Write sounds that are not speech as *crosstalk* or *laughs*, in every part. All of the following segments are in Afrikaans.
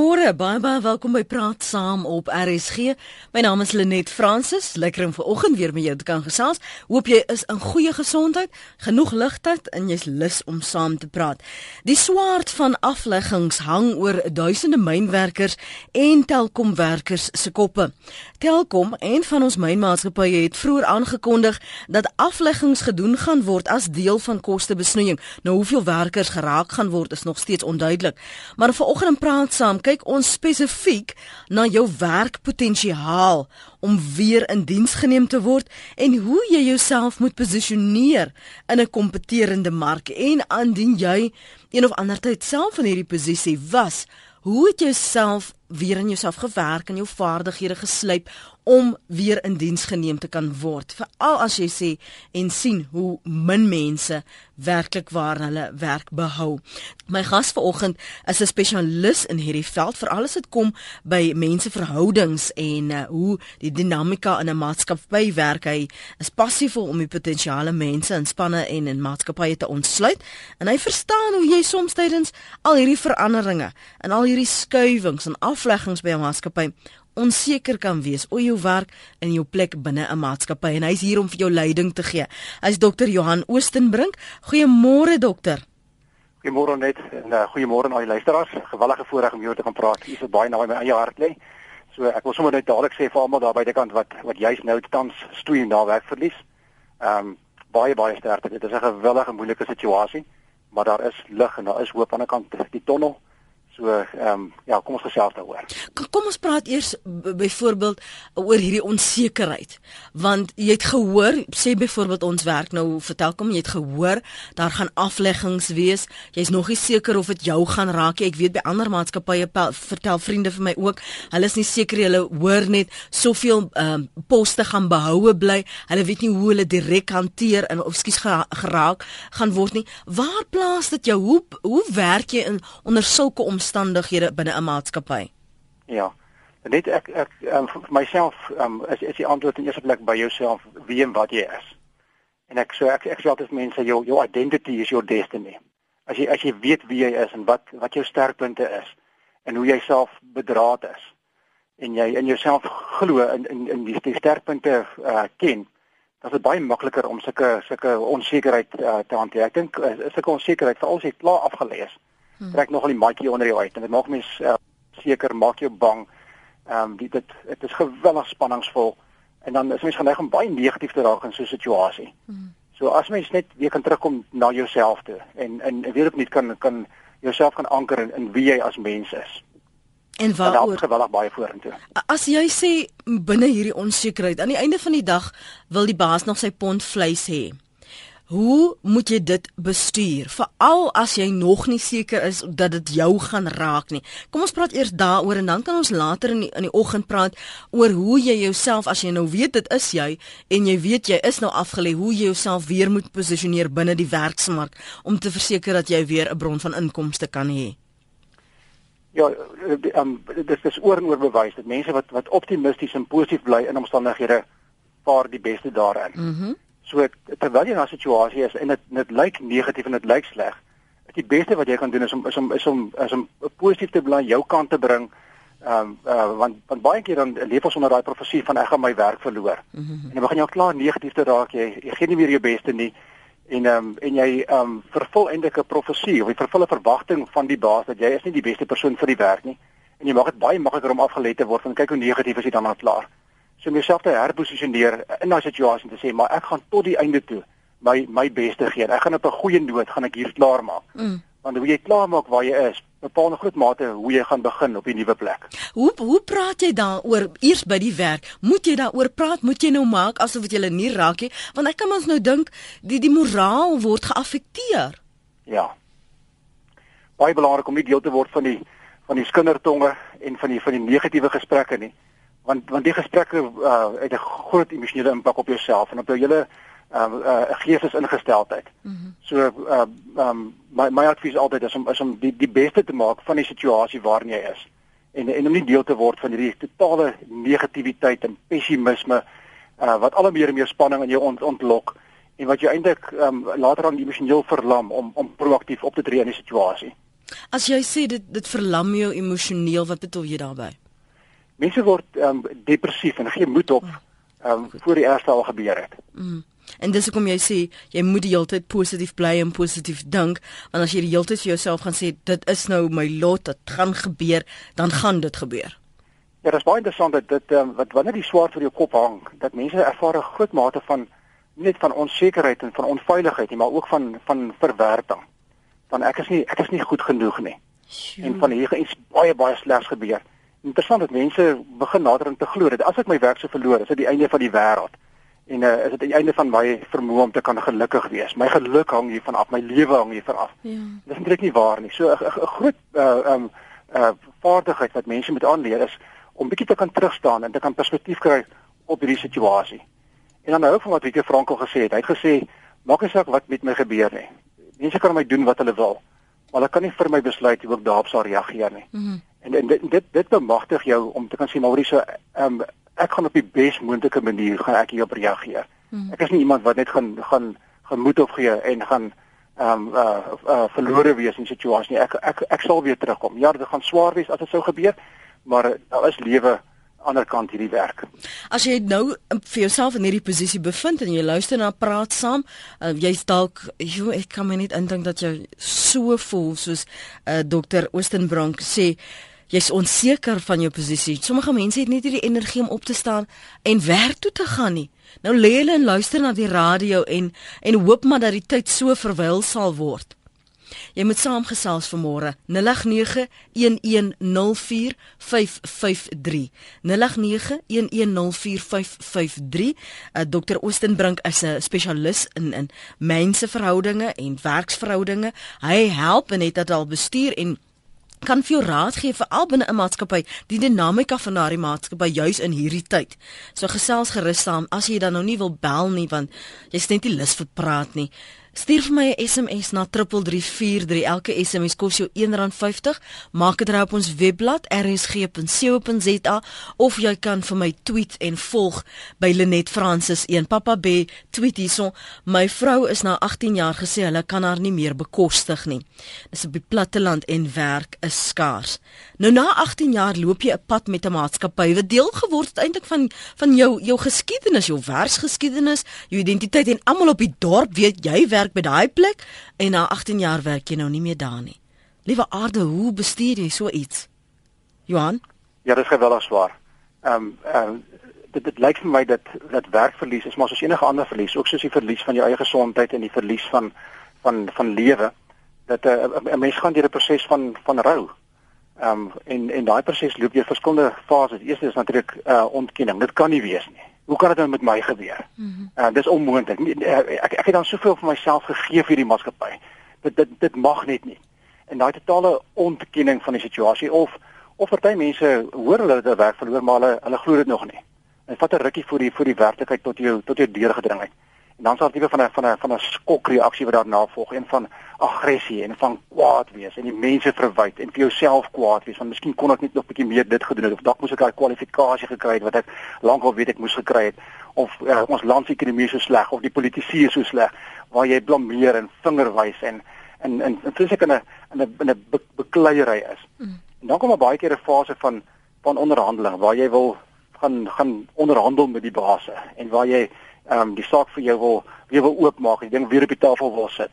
Goeiemôre, baie baie welkom by Praat Saam op RSG. My naam is Lenet Fransis. Lekker om vanoggend weer met jou te kan gesels. Hoop jy is in goeie gesondheid, genoeg ligtyd en jy's lus om saam te praat. Die swaard van afleggings hang oor duisende mynwerkers en Telkomwerkers se koppe. Telkom, een van ons mynmaatskappye, het vroeër aangekondig dat afleggings gedoen gaan word as deel van kostebesnoeiing. Nou hoeveel werkers geraak gaan word is nog steeds onduidelik. Maar vanoggend praat saam kyk ons spesifiek na jou werkpotensiaal om weer in diens geneem te word en hoe jy jouself moet posisioneer in 'n kompeterende mark. En aandien jy een of ander tyd self in hierdie posisie was hoe het jy self weer in jouself gewerk en jou vaardighede geslyp om weer in diens geneem te kan word. Veral as jy sê en sien hoe min mense werklik waar hulle werk behou. My gas vanoggend is 'n spesialis in hierdie veld, veral as dit kom by menseverhoudings en uh, hoe die dinamika in 'n maatskappy werk. Hy is passievol om die potensiale mense in spanne en in maatskappye te ontsluit en hy verstaan hoe jy soms tydens al hierdie veranderinge en al hierdie skuwings en af afleggings by 'n maatskappy onseker kan wees oor jou werk en jou plek binne 'n maatskappy en hy's hier om vir jou leiding te gee. Hy's dokter Johan Oostenbrink. Goeiemôre dokter. Goeiemôre net en uh, goeiemôre aan al die luisteraars. Gewellige voorreg om jou te kan praat. Jy is baie naby my eie hart lê. So ek wil sommer net dadelik sê vir almal daar by die kant wat wat juist nou tans stoei na werkverlies. Ehm um, baie baie sterkte. Dit is 'n gewellige moeilike situasie, maar daar is lig en daar is hoop aan die kant die tonnel. So ehm um, ja, kom ons gesels daaroor. Kom ons praat eers byvoorbeeld oor hierdie onsekerheid. Want jy het gehoor, sê byvoorbeeld ons werk nou, vertel kom jy het gehoor daar gaan afleggings wees. Jy's nog nie seker of dit jou gaan raak nie. Ek weet by ander maatskappye vertel vriende vir my ook, hulle is nie seker hulle hoor net soveel ehm um, poste gaan behoue bly. Hulle weet nie hoe hulle direk hanteer en of skuis geraak gaan word nie. Waar plaas dit jou? Hoe hoe werk jy in onder sulke omstandighede? Omstandighede binne 'n maatskappy? Ja. Net ek ek um, vir myself um, is is die antwoord in eerste plek by jouself wie en wat jy is. En ek so ek ek sê altyd mense jou jou identity is your destiny. As jy as jy weet wie jy is en wat wat jou sterkpunte is en hoe jy self bedraad is en jy in jouself glo in in in die, die sterkpunte uh, ken, dan is dit baie makliker om sulke sulke onsekerheid uh, te hanteer. Ek dink uh, sulke onsekerheid veral as jy klaar afgelees is hmm. trek nogal die maatjie onder jou uit en dit maak mense uh, seker maak jou bang. Ehm um, dit dit is geweldig spanningsvol en dan is mens geneig om baie negatief te raak in so 'n situasie. Hmm. So as mens net weer kan terugkom na jouself toe en en weer opnuut kan kan jouself kan anker in, in wie jy as mens is. En waaroor geweldig baie vorentoe. As jy sê binne hierdie onsekerheid, aan die einde van die dag wil die baas nog sy pond vleis hê. Hoe moet jy dit bestuur? Veral as jy nog nie seker is dat dit jou gaan raak nie. Kom ons praat eers daaroor en dan kan ons later in die, in die oggend praat oor hoe jy jouself as jy nou weet dit is jy en jy weet jy is nou afgelê, hoe jy jouself weer moet posisioneer binne die werksmark om te verseker dat jy weer 'n bron van inkomste kan hê. Ja, um, dit is oor en oor bewys dat mense wat wat optimisties en positief bly in omstandighede vaar die beste daarin. Mhm. Mm So terwyl jy in 'n situasie is en dit dit lyk negatief en dit lyk sleg, is die beste wat jy kan doen is om is om is om is om positief te bly jou kant te bring. Ehm um, uh, want want baie keer dan leef ons onder daai profesie van ek gaan my werk verloor. Mm -hmm. En dan begin jy al klaar negatief te raak. Jy jy gee nie meer jou beste nie en ehm um, en jy ehm um, vervul eintlik 'n profesie of jy vervul 'n verwagting van die baas dat jy is nie die beste persoon vir die werk nie. En jy maak dit baie makliker om afgelê te word van kyk hoe negatief is jy dan al klaar so myself te herposisioneer in daai situasie te sê maar ek gaan tot die einde toe my my beste gee. Ek gaan op 'n goeie noot gaan ek hier klaar maak. Mm. Want hoe jy klaar maak waar jy is, bepaal 'n groot mate hoe jy gaan begin op die nuwe plek. Hoe hoe praat jy daaroor eers by die werk? Moet jy daaroor praat? Moet jy nou maak asof dit julle nie raak nie? Want ek kan mens nou dink die die moraal word geaffekteer. Ja. Baie belangrik om nie deel te word van die van die skindertonge en van die van die negatiewe gesprekke nie want want die gesprekke uh, het 'n groot emosionele impak op jouself en op jou hele uh, uh geestesingesteldheid. Mm -hmm. So uh um my my advies altyd is om is om die die beste te maak van die situasie waarin jy is en en om nie deel te word van hierdie totale negativiteit en pessimisme uh wat al meer en meer spanning in jou ont, ontlok en wat jou eintlik um later aan emosioneel verlam om om proaktief op te tree in die situasie. As jy sê dit dit verlam jou emosioneel, wat bedoel jy daarmee? Mense word um, depressief en gee moed op um, voor die ergste al gebeur het. Mm. En dis hoekom jy sê jy moet die hele tyd positief bly en positief dink, want as jy die hele tyd vir jouself gaan sê dit is nou my lot, dit gaan gebeur, dan gaan dit gebeur. Ja, dit is baie interessant dat dit um, wat wanneer die swaard vir jou kop hang, dat mense ervaar 'n groot mate van net van onsekerheid en van onveiligheid nie, maar ook van van verwerping. Van ek is nie ek is nie goed genoeg nie. Sjoe. En van hier iets baie baie slegs gebeur. Interessant dat mense begin nader aan te glo dat as ek my werk sou verloor, is dit die einde van die wêreld en uh, is dit die einde van my vermoë om te kan gelukkig wees. My geluk hang hiervan af, my lewe hang hiervan af. Ja. Dis eintlik nie waar nie. So 'n groot uh um uh vaardigheid wat mense moet aanleer is om bietjie te kan terugstaan en te kan perspektief kry op hierdie situasie. En dan nou van wat Wieke Frankel gesê het. Hy het gesê maak nie saak wat met my gebeur nie. Mense kan my doen wat hulle wil, maar hulle kan nie vir my besluit hoe ek daarop sal reageer nie. Mm -hmm. En, en dit dit dit bemagtig jou om te kan sê maar hoe so um ek gaan op die bes moontlike manier gaan ek hierop reageer. Hmm. Ek is nie iemand wat net gaan gaan gemoed opgee en gaan ehm um, uh, uh verlore wees in situasie nie. Ek ek ek sal weer terugkom. Ja, dit gaan swaar wees as dit sou gebeur, maar daar is lewe ander kant hierdie werk. As jy nou vir jouself in hierdie posisie bevind en jy luister na praat saam, uh, jy's dalk jy ek kan my net indink dat jy so voel soos uh, dokter Oostenbronk sê jy's onseker van jou posisie. Sommige mense het net nie die energie om op te staan en werk toe te gaan nie. Nou lê hulle en luister na die radio en en hoop maar dat die tyd so verwyl sal word. Jy moet saamgesels vanmôre 0891104553. 0891104553. Uh, Dr. Oostenbrink is 'n spesialis in in menseverhoudinge en werksverhoudinge. Hy help en het dit al bestuur en kan vir jou raad gee vir al binne 'n maatskappy die dinamika van daardie maatskappy juis in hierdie tyd. So gesels gerus saam as jy dan nou nie wil bel nie want jy's net nie lus vir praat nie. Stuur vir my 'n SMS na 3343. Elke SMS kos jou R1.50. Maak dit reg op ons webblad rsg.co.za of jy kan vir my tweet en volg by Lenet Francis 1. Papa B tweet hierson: "My vrou is na 18 jaar gesê hulle kan haar nie meer bekostig nie. Dis op die platteland en werk is skaars." Nou na 18 jaar loop jy 'n pad met 'n maatskappy wat deel geword het eintlik van van jou jou geskiedenis, jou werksgeskiedenis, jou identiteit en almal op die dorp weet jy werk by daai plek en na 18 jaar werk jy nou nie meer daar nie. Liewe aarde, hoe bestuur jy so iets? Johan? Ja, dit is geweldig swaar. Ehm um, ehm um, dit dit lyk vir my dat dat werkverlies is maar soos enige ander verlies, ook soos die verlies van jou eie gesondheid en die verlies van van van lewe dat eh, 'n uh, mens gaan deur 'n proses van van rou. Ehm um, en en daai proses loop deur verskillende fases. Die eerste is natuurlik uh ontkenning. Dit kan nie wees nie. Hoe kan dit nou met my gebeur? Mm -hmm. uh, dis onmoontlik. Uh, ek ek het dan soveel vir myself gegee vir die maatskappy. Dit dit dit mag net nie. En daai totale ontkenning van die situasie of of party mense hoor hulle dat werk verloor maar hulle hulle glo dit nog nie. En vat 'n rukkie voor die voor die werklikheid tot jou tot jou deur gedring het. En dan sal dit tipe van 'n van 'n van 'n skokreaksie wat daarna volg, een van aggressie en van kwaad wees en die mense verwyd en vir jouself kwaad wees want miskien kon ek net nog 'n bietjie meer dit gedoen het of dalk moes ek daai kwalifikasie gekry het wat ek lankal weet ek moes gekry het of uh, ons landsekonomie so sleg of die politici is so sleg waar jy blameer en vingerwys en en en fisiek in 'n in 'n in 'n be, bekleierery is. Mm. En dan kom 'n baie keer 'n fase van van onderhandeling waar jy wil gaan gaan onderhandel met die baas en waar jy ehm um, die saak vir jou wil weer wil oopmaak, die ding weer op die tafel wil sit.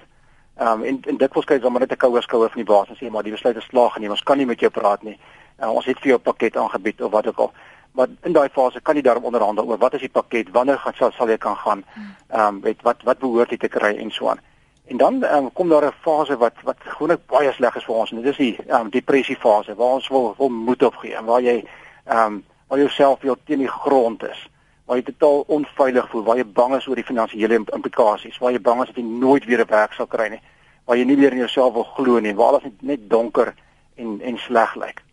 Ehm um, en en dit was kyk dan maar net 'n koue skouer van die baas en sê maar die besluit is slaag geneem. Ons kan nie met jou praat nie. Uh, ons het vir jou 'n pakket aangebied of wat ook al. Maar in daai fase kan jy daarom onderhandel oor wat is die pakket, wanneer gaan sal, sal jy kan gaan. Ehm um, weet wat wat behoort jy te kry en so aan. En dan um, kom daar 'n fase wat wat gewoonlik baie sleg is vir ons en dit is die ehm um, depressie fase waar ons wil wil moed opgee en waar jy ehm um, waar jouself weer teen die grond is waar jy totaal onveilig voel, waar jy bang is oor die finansiële implikasies, waar jy bang is dat jy nooit weer 'n werk sal kry nie, waar jy nie meer in jouself wil glo nie, waar alles net, net donker en en sleg lyk.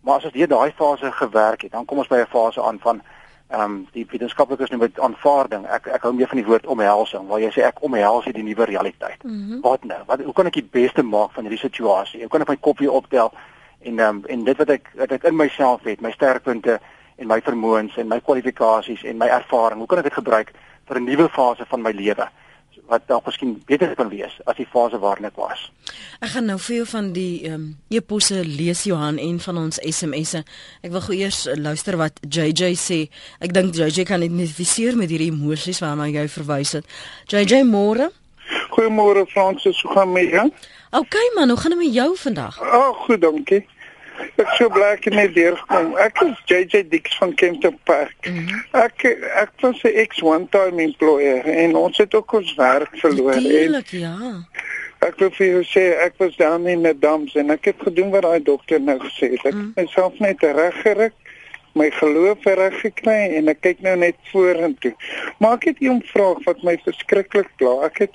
Maar as ons deur daai fase gewerk het, dan kom ons by 'n fase aan van ehm um, die wetenskaplikes noem dit aanvaarding. Ek ek hou meer van die woord omhelsing, waar jy sê ek omhels hierdie nuwe realiteit. Mm -hmm. Wat nou? Wat hoe kan ek die beste maak van hierdie situasie? Hoe kan ek my kop weer optel en ehm um, en dit wat ek wat ek in myself het, my sterkpunte en my vermoëns en my kwalifikasies en my ervaring. Hoe kan ek dit gebruik vir 'n nuwe fase van my lewe wat dalk miskien beter kan wees as die fase waarin ek was. Ek gaan nou vir jou van die ehm um, eposse lees Johan en van ons SMS'e. Ek wil gou eers luister wat JJ sê. Ek dink JJ kan identifiseer met hierdie emosies waarna jy verwys het. JJ môre? Goeiemôre Fransis, hoe gaan dit met jou? OK man, hoe gaan dit met jou vandag? Ag, oh, goed, dankie. Ek sou bly ek net deurgekom. Ek is JJ Dix van Kempton Park. Mm -hmm. Ek ek was 'n ex one time employer en ons het ook ons werk verloor. Natuurlik, ja. Ek wil vir jou sê ek was daar in die dams en ek het gedoen wat daai dokter nou gesê het. Ek mm. myself net reggerig my geloof reg gekry en ek kyk nou net vorentoe. Maar ek het 'n vraag wat my verskriklik pla. Ek het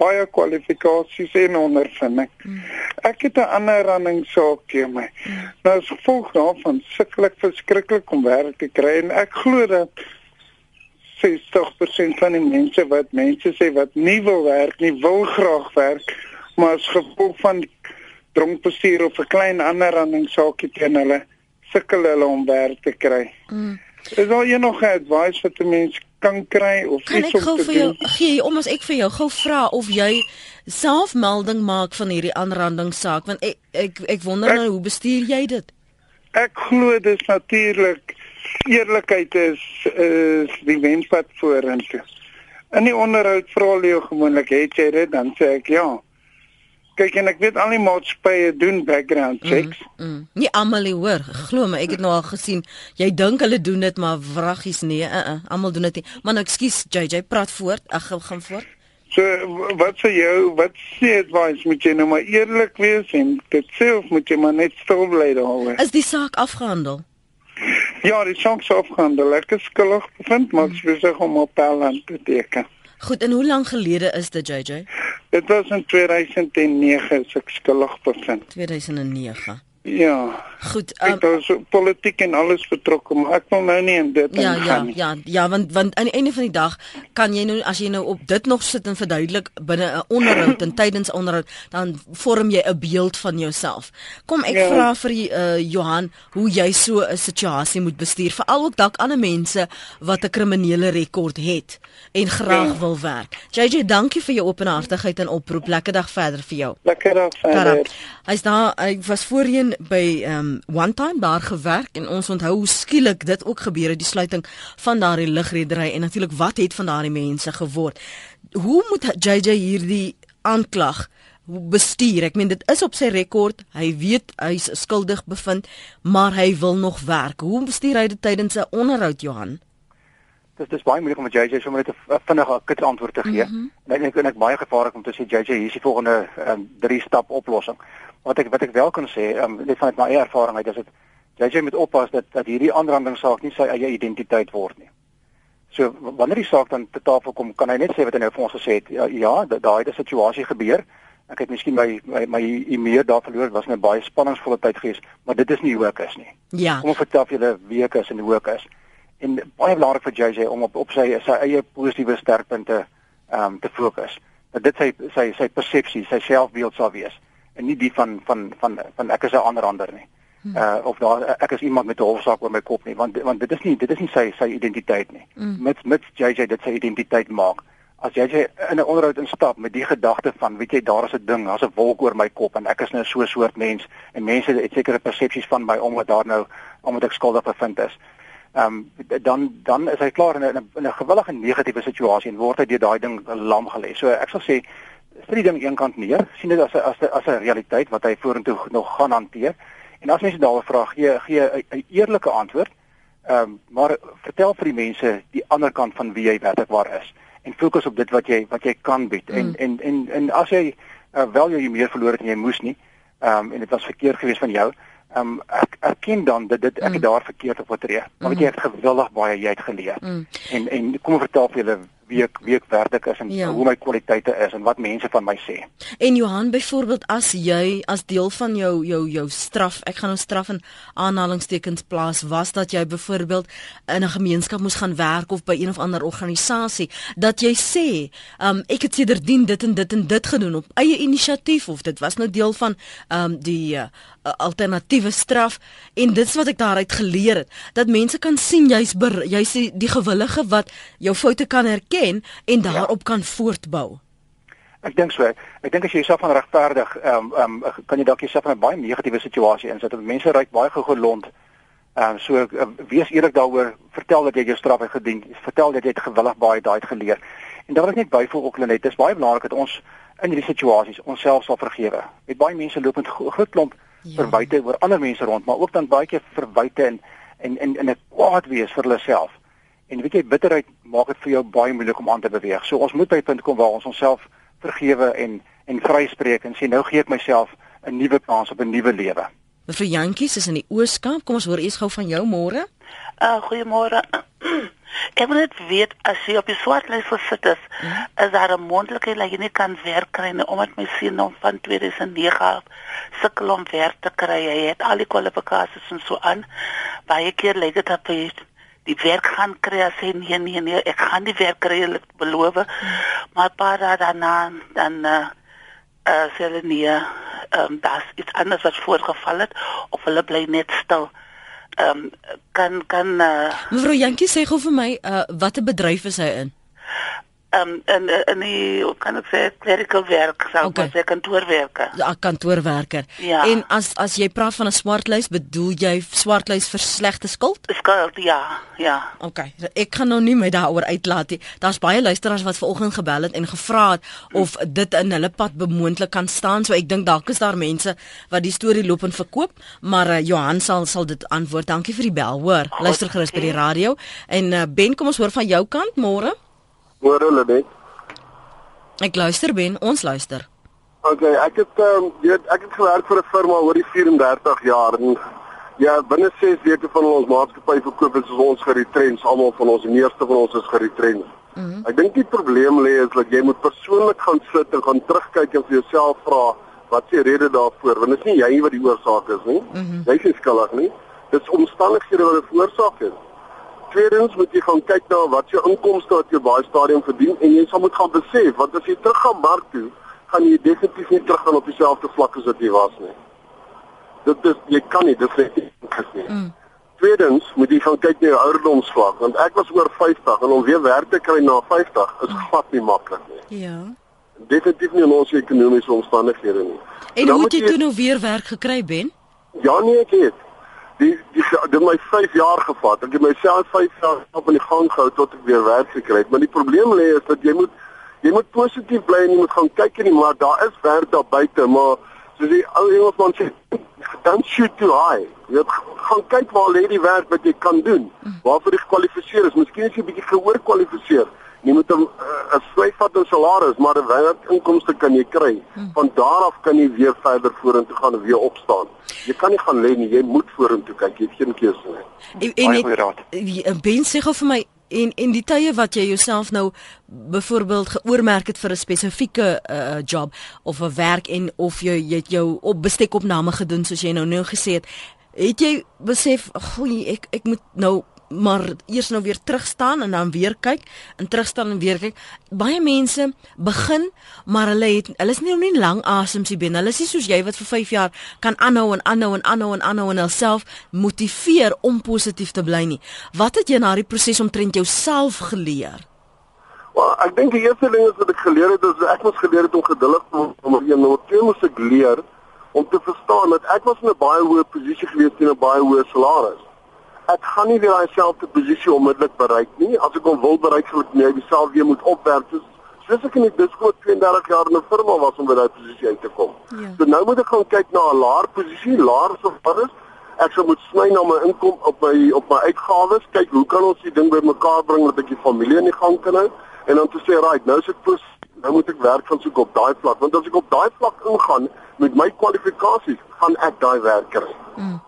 baie kwalifikasies en ondervinding. Mm. Ek het 'n ander running saak hier my. Mm. Nou as gevolg daarvan sukkel ek verskriklik om werk te kry en ek glo dat 60% van die mense wat mense sê wat nie wil werk nie, wil graag werk, maar as gevolg van dronk bestuur of 'n klein ander running saakie teen hulle sukkel hulle om werk te kry. Mm. Is daar enige advies vir die mense kan kry of kan iets om te doen. Jou, gee om as ek vir jou gou vra of jy self melding maak van hierdie aanrandingssaak want ek ek ek wonder ek, nou hoe bestuur jy dit? Ek glo dis natuurlik eerlikheid is is die wenspad vorentoe. In die onderhoud vra hulle jou gewoonlik het jy dit dan sê ek ja kyk en ek weet al die maatskappye doen background mm, checks. Mm, mm. Nie almal nie hoor. Glo my, ek het nou al gesien. Jy dink hulle doen dit maar wraggies nee, uh, uh, almal doen dit nie. Maar nou ekskuus JJ, praat voort. Ek gaan voort. So wat sê jou, wat sê advice moet jy nou maar eerlik wees en dit sê of moet jy maar net stil bly daaroor? Is die saak afgehandel? Ja, die saak is afgehandel. Ek is skuldig bevind, maar ek mm. besig om op Paland te teken. Goed, en hoe lank gelede is dit JJ? Dit was in 2009 as ek skuldig bevind. 2009. Ja. Goed. Um, ek was politiek en alles betrokke, maar ek wil nou nie in dit ja, ingaan nie. Ja, ja, ja, want want aan die einde van die dag kan jy nou as jy nou op dit nog sit en verduidelik binne 'n onderhoud en tydens onderhoud, dan vorm jy 'n beeld van jouself. Kom ek ja. vra vir uh, Johan hoe jy so 'n situasie moet bestuur, veral ook dalk ander mense wat 'n kriminele rekord het en graag ja. wil werk. JJ, dankie vir jou openhartigheid en oproep. Lekker dag verder vir jou. Lekker dag verder. Hy's daar, hy was voorheen by ehm um, one time daar gewerk en ons onthou hoe skielik dit ook gebeur het die sluiting van daardie lugredery en natuurlik wat het van daardie mense geword. Hoe moet JJ hierdie aanklag bestuur? Ek meen dit is op sy rekord. Hy weet hy's skuldig bevind, maar hy wil nog werk. Hoe bestuur hy dit tydens 'n onderhoud, Johan? Dis dis baie moeilik om met JJ sommer net 'n vinnige kits antwoord te gee. Mm -hmm. Ek dink ek baie gevaarlik om te sê JJ hier is die volgende um, drie stap oplossing wat ek wat ek wel kan sê, um, net vanuit my eie ervaring uit, is dit JJ moet oppas dat dat hierdie aanrandingssaak nie sy eie identiteit word nie. So wanneer die saak dan te tafel kom, kan hy net sê wat hy nou vir ons gesê het. Ja, ja daai het 'n situasie gebeur. Ek het miskien my my, my e-mail daar verloor. Dit was 'n baie spanningsvolle tyd gewees, maar dit is nie hoe ek is nie. Ja. Kom vertel vir julle wie ek is en hoe ek is. En baie belangrik vir JJ om op op sy sy eie positiewe sterkpunte ehm um, te fokus. Dat dit sy sy sy persepsie, sy selfbeeld sal wees en nie die van van van van ek is 'n ander ander nie. Hmm. Uh of daar ek is iemand met 'n hofsaak oor my kop nie want want dit is nie dit is nie sy sy identiteit nie. Hmm. Met met JJ dit sy identiteit maak. As JJ in 'n onderhoud instap met die gedagte van weet jy daar is 'n ding, daar's 'n wolk oor my kop en ek is nou so 'n soort mens en mense het sekere persepsies van my omdat daar nou omdat ek skuldig bevind is. Ehm um, dan dan is hy klaar in 'n in 'n gewillige negatiewe situasie en word hy deur daai ding lam gelê. So ek sal sê sit die ding eenkant neer, sien dit as 'n as 'n as 'n realiteit wat hy vorentoe nog gaan hanteer. En as mense daaroor vra, gee gee 'n eerlike antwoord. Ehm um, maar vertel vir die mense die ander kant van wie jy werklik waar is en fokus op dit wat jy wat jy kan bied. Mm. En en en en as jy uh, wel jy meer verloor het en jy moes nie, ehm um, en dit was verkeerd geweest van jou, ehm um, ek erken dan dat dit ek mm. het daar verkeerd opgetree. Maar mm. weet jy het gewillig baie jy het geleer. Mm. En en kom vertel vir julle wie ek wie ek werklik is en ja. hoe my kwaliteite is en wat mense van my sê. En Johan byvoorbeeld as jy as deel van jou jou jou straf, ek gaan nou straf in aanhalingstekens plaas, was dat jy byvoorbeeld in 'n gemeenskap moes gaan werk of by een of ander organisasie dat jy sê, um, ek het sedertdien dit en dit en dit gedoen op eie inisiatief of dit was nou deel van um, die uh, alternatiewe straf en dit's wat ek daaruit geleer het dat mense kan sien jy's jy's die gewillige wat jou foute kan erken erken en daarop ja. kan voortbou. Ek dink so. Ek dink as jy jouself van regverdig, ehm um, um, kan jy dalk jouself in 'n baie negatiewe situasie insit. Mense ry baie gegelond. Ehm um, so uh, wees eerlik daaroor, vertel dat jy jou straf het gedien, vertel dat jy het gewillig baie daai het geleer. En dan wil ek net byvoeg ook net, dis baie belangrik dat ons in hierdie situasies onsself sal vergewe. Met baie mense loop met groot klomp ja. verwyte oor ander mense rond, maar ook dan baie keer verwyte en en en in 'n kwaad wees vir hulle self. En weet jy, bitterheid maak dit vir jou baie moeilik om aan te beweeg. So ons moet by 'n punt kom waar ons onsself vergewe en en vryspreek en sê nou gee ek myself 'n nuwe kans op 'n nuwe lewe. Mevrou Jantjies is in die Ooskaap. Kom ons hoor eers gou van jou môre. Uh goeiemôre. Ek wil net weet as jy op die swartlys gesit is, hmm. is daar 'n moontlikheid dat jy nie kan werk kry nie omdat my seun nou van 2009 sukkel om werk te kry. Hy het al die kwalifikasies en so aan. Baie keer lê dit op hy die werk gaan kry as hy nee nee nee, ek gaan die werk kry, ek beloof. Hmm. Maar paar dae daarna dan uh, uh sê hulle nee, ehm um, das iets anders wat voorgeval het of hulle bly net stil. Ehm um, kan kan uh, Mevrou Jantjie sê gou vir my, uh watter bedryf is hy in? Um, in in die hoe kan ek sê clerical werk sou okay. ek sê kantoorwerker. Ja, kantoorwerker. Ja. En as as jy praat van 'n swartlys, bedoel jy swartlys vir slegte skuld? Skuld, ja, ja. Okay. Ek kan nou nie met daaroor uitlaat nie. Daar's baie luisteraars wat vanoggend gebel het en gevra het of hm. dit in hulle pad bemoondelik kan staan. So ek dink dalk is daar mense wat die storie loop en verkoop, maar uh, Johan sal sal dit antwoord. Dankie vir die bel, hoor. Luister gerus by die radio. En uh, Ben, kom ons hoor van jou kant môre. Hoor hulle net? Ek luister ben, ons luister. OK, ek het ehm um, weet ek het gewerk vir 'n firma oor die 34 jaar en ja, binne 6 weke van ons maatskappy verkoop is ons geretrends, almal van ons, die meeste van ons is geretrends. Mm -hmm. Ek dink die probleem lê is dat jy moet persoonlik gaan sit en gaan terugkyk en vir jouself vra wat se rede daarvoor, want dit is nie jy wat die oorsaak is nie. Mm -hmm. Jy is skuldig nie. Dit is omstandighede wat dit veroorsaak het. Tweedens moet jy gaan kyk na wat jou inkomste wat jy baie stadium verdien en jy sal moet gaan besef want as jy terug gaan mark toe, gaan jy definitief nie teruggaan op dieselfde vlak as wat jy was nie. Dit is jy kan nie dit net nie. Mm. Tweedens moet jy gaan kyk na jou ouderdomsvlak want ek was oor 50 en om weer werk te kry na 50 is mm. glad nie maklik nie. Ja. Definitief nie in ons ekonomiese omstandighede nie. En hoe het jy toe nou weer werk gekry ben? Ja nee ek het die die dit my 5 jaar gevat. Ek het myself 5 jaar op in die gang gehou tot ek weer werk gekry het. Maar die probleem lê is dat jy moet jy moet positief bly en jy moet gaan kyk die maar daar is werk daar buite, maar soos die ou Engelsman sê, don't shoot too high. Jy moet gaan kyk waar lê die werk wat jy kan doen. Waarvoor jy gekwalifiseer is. Miskien is jy bietjie gehoor kwalifiseer. Jy moet 'n 'n swyfvat in salaris, maar 'n werkinkomste kan jy kry. Van daar af kan jy weer verder vorentoe gaan en weer opstaan. Jy kan nie gaan lê nie, jy moet vorentoe kyk. Jy het geen keuse nie. En en Ben sê gou vir my en en die tye wat jy jouself nou byvoorbeeld geoormerk het vir 'n spesifieke uh, job of 'n werk en of jy jy het jou op bestekopname gedoen soos jy nou nou gesê het, het jy besef, "Goeie, ek ek moet nou maar eers nou weer terug staan en dan weer kyk en terug staan en weer kyk. Baie mense begin, maar hulle het hulle is nie nou nie lank asemsie binne. Hulle is nie soos jy wat vir 5 jaar kan aanhou en aanhou en aanhou en aanhou en hulself motiveer om positief te bly nie. Wat het jy na die proses omtrent jouself geleer? Wel, ek dink die eerste ding is wat ek geleer het is ek moes geleer het om geduldig te wees om een nommer 2 moes ek leer om te verstaan dat ek was in 'n baie hoë posisie gewees teen 'n baie hoë salaris ek gaan nie weer daai selfde posisie onmiddellik bereik nie. As ek hom wil bereik, sal ek net myself weer moet opwerk. Soos, soos ek in die disko 32 jaar in 'n firma was om by daai posisie uit te kom. Ja. So nou moet ek gaan kyk na 'n laer posisie, laer of wat is. Ek sou moet sny na my inkom op my op my uitgawes, kyk hoe kan ons die ding bymekaar bring dat ek die familie in die gang kan hou en dan te sê, "Right, nou is ek pos nou moet ek werk van soek op daai vlak." Want as ek op daai vlak ingaan met my kwalifikasies, gaan ek daai werk kry. Mm.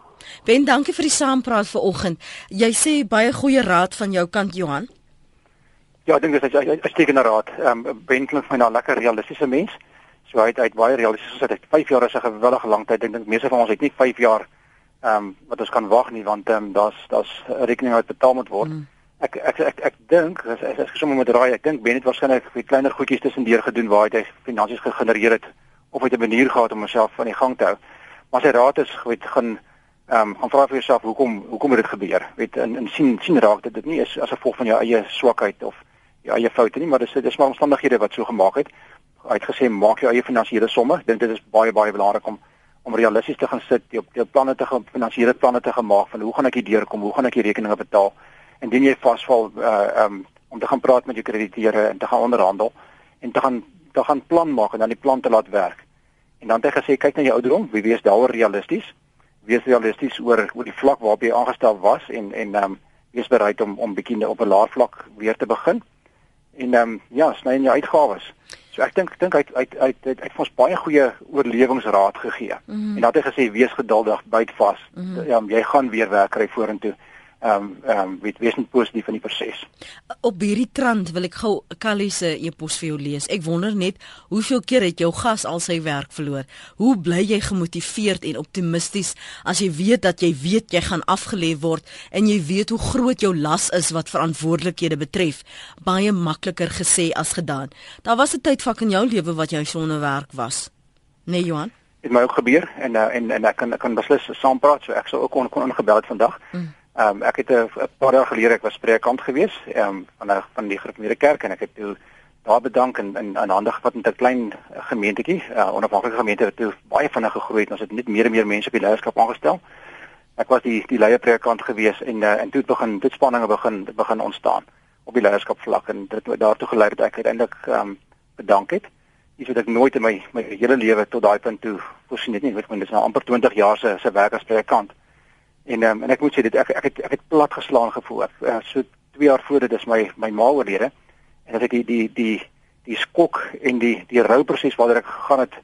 Ben, dankie vir die saampraat vanoggend. Jy sê baie goeie raad van jou kant Johan. Ja, ek dink dit is 'n uitstekende raad. Ehm um, Ben klink vir my nou 'n lekker realistiese mens. So hy het uit baie realisties gesê dat 5 jaar is 'n geweldige lang tyd. Ek dink meeste van ons het nie 5 jaar ehm um, wat ons kan wag nie want ehm um, daar's daar's 'n rekening wat betaal moet word. Mm. Ek ek ek ek dink as as ek sommer met raai, ek dink Ben het waarskynlik vir kleiner goedjies tussendeur gedoen waar hy finansies gegenereer het of hy 'n manier gehad om homself aan die gang te hou. Maar sy raad is weet gaan ehm um, gaan vra vir jouself hoekom hoekom het dit gebeur? Weet in in sien sien raak dit dit nie is as gevolg van jou eie swakheid of jou eie foute nie, maar dis dis maar omstandighede wat so gemaak het. Hy het gesê maak jou eie finansiële somme. Dink dit is baie baie belangrik om om realisties te gaan sit, jou jou planne te gaan finansiële planne te gemaak van hoe gaan ek hier deurkom? Hoe gaan ek die rekeninge betaal? Indien jy vasval uh um om te gaan praat met jou krediteure en te gaan onderhandel en te gaan te gaan plan maak en dan die plan te laat werk. En dan het hy gesê kyk na jou ouderdom, wie wees daaroor realisties? Wees realisties oor oor die vlak waarop jy aangestel was en en um wees bereid om om bietjie op 'n laer vlak weer te begin. En ehm um, ja, sny in jou uitgawes. So ek dink ek dink hy hy hy het het ons baie goeie oorlewingsraad gegee. Mm -hmm. En dat hy gesê wees geduldig, byt vas. Mm -hmm. Ja, jy gaan weer werk kry vorentoe ehm um, ehm um, weet wees net positief in die proses. Op hierdie trant wil ek gou Callie se e-pos vir jou lees. Ek wonder net hoeveel keer het jou gas al sy werk verloor? Hoe bly jy gemotiveerd en optimisties as jy weet dat jy weet jy gaan afgelê word en jy weet hoe groot jou las is wat verantwoordelikhede betref? Baie makliker gesê as gedaan. Daar was 'n tydvak in jou lewe wat jy sonder werk was. Nee Johan het my ook gebeur en uh, en en ek kan ek kan beslis saam praat so ek sou ook kon kon ingebel het vandag. Mm. Ehm um, ek het 'n paar dae gelede ek was spreekant gewees ehm um, van 'n van die gereformeerde kerk en ek het toe daar bedank en in aan hande gevat met 'n klein gemeentetjie, 'n uh, onafhanklike gemeente wat toe baie vinnig gegroei het. Ons het net meer en meer mense op die leierskap aangestel. Ek was die die leierpreekant gewees en uh, en toe begin dit spanninge begin begin ontstaan op die leierskap vlak en dit het daartoe gelei dat ek uiteindelik ehm um, bedank het. Iets wat ek nooit in my my hele lewe tot daai punt toe voorsien het nie. Weet my dis nou amper 20 jaar se se werk as preekant. En um, en ek moet sê dit ek ek het ek het plat geslaan gevoel. Uh, so 2 jaar voor dit is my my ma oorlede. En as ek die die die die skok en die die rouproses waartoe ek gegaan het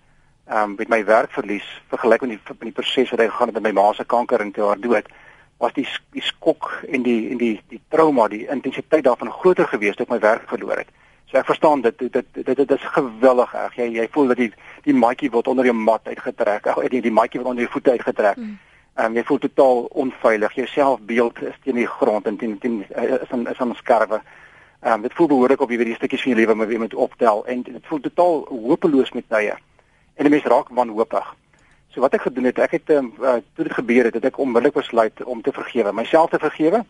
um, met my werk verlies vergelyk met die met die proses wat ek gegaan het met my ma se kanker en toe haar dood was die die skok en die en die die trauma, die intensiteit daarvan groter gewees toe ek my werk verloor het. So ek verstaan dit dit dit dit, dit is gewillig reg. Jy jy voel dat die die maatjie word onder jou mat uitgetrek. Ag die die maatjie word onder jou voete uitgetrek. Mm Ehm um, jy voel totaal onveilig. Jou selfbeeld is teen die grond en teen teen eh, is aan is aan skerwe. Ehm um, dit voel behoorlik op jy weet die stukkies van jou lewe wat jy moet optel en dit voel totaal hopeloos met tye. En 'n mens raak wanhoopig. So wat ek gedoen het, ek het ehm um, uh, toe dit gebeur het, het ek onmiddellik besluit om te vergewe, myself te vergewe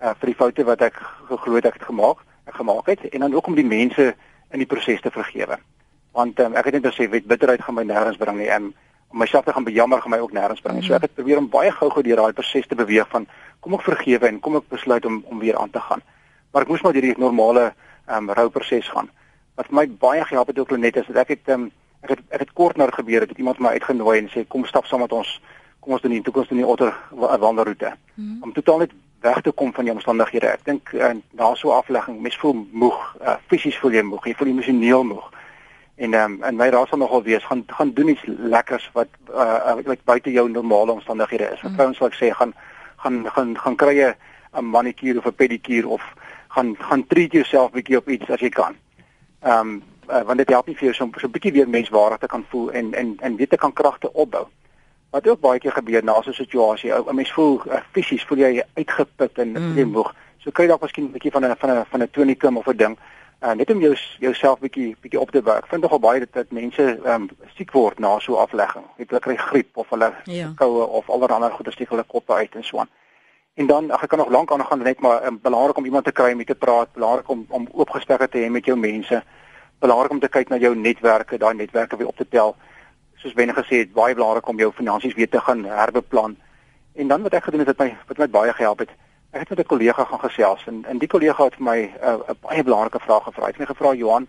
uh vir die foute wat ek geglo het ek het gemaak, ek gemaak het en dan ook om die mense in die proses te vergewe. Want um, ek het net gesê, weet bitterheid gaan my nêrens bring nie en um, myself te gaan bejammer gaan my ook nêrens bring. So ek het probeer om baie gou-gou deur daai proses te beweeg van kom ek vergewe en kom ek besluit om om weer aan te gaan. Maar ek moes maar hierdie normale ehm um, rouproses gaan. Wat my baie gehelp het ook net is dat ek het ehm um, ek het ek het kort na gebeur het, het iemand my uitgenooi en sê kom stap saam met ons. Kom ons doen die toekoms in die otter wandelroete. Mm -hmm. Om totaal net weg te kom van die omstandighede. Ek dink uh, na so 'n aflegging, mens voel moeg, uh, fisies voel jy moeg, jy voel emosioneel moeg. En ehm um, en my raad sal nogal wees gaan gaan doen iets lekkers wat uh wat buite jou normale omstandighede is. Mm. Vrouens sal ek sê gaan gaan gaan gaan kry 'n manicure of 'n pedicure of gaan gaan treat jouself bietjie op iets as jy kan. Ehm um, uh, want dit help nie vir jou so so 'n bietjie weer menswaardig te kan voel en en en weet te kan kragte opbou. Wat ook baie keer gebeur na so 'n situasie, 'n mens voel uh, fisies voel jy uitgeput en mm. moeg. So kry jy dalk miskien 'n bietjie van 'n van 'n van 'n tonikum of 'n ding uh, net om jou jouself bietjie bietjie op te werk. Vind nogal baie dat, dat mense ehm um, siek word na so 'n aflegging. Weet hulle kry griep of hulle ja. koue of allerlei goeie steek hulle koppe uit en so aan. En dan ag ek kan nog lank aan gaan net maar um, belangrik om iemand te kry om te praat, belangrik om om oop gesprekke te hê met jou mense. Belangrik om te kyk na jou netwerke, daai netwerke weer op te tel. Soos binne gesê het, baie belangrik om jou finansies weer te gaan herbeplan. En dan wat ek gedoen het wat my wat my baie gehelp het, ek het met 'n kollega gaan gesels en en die kollega het vir my 'n uh, baie belangrike vraag gevra. Hy het my gevra Johan,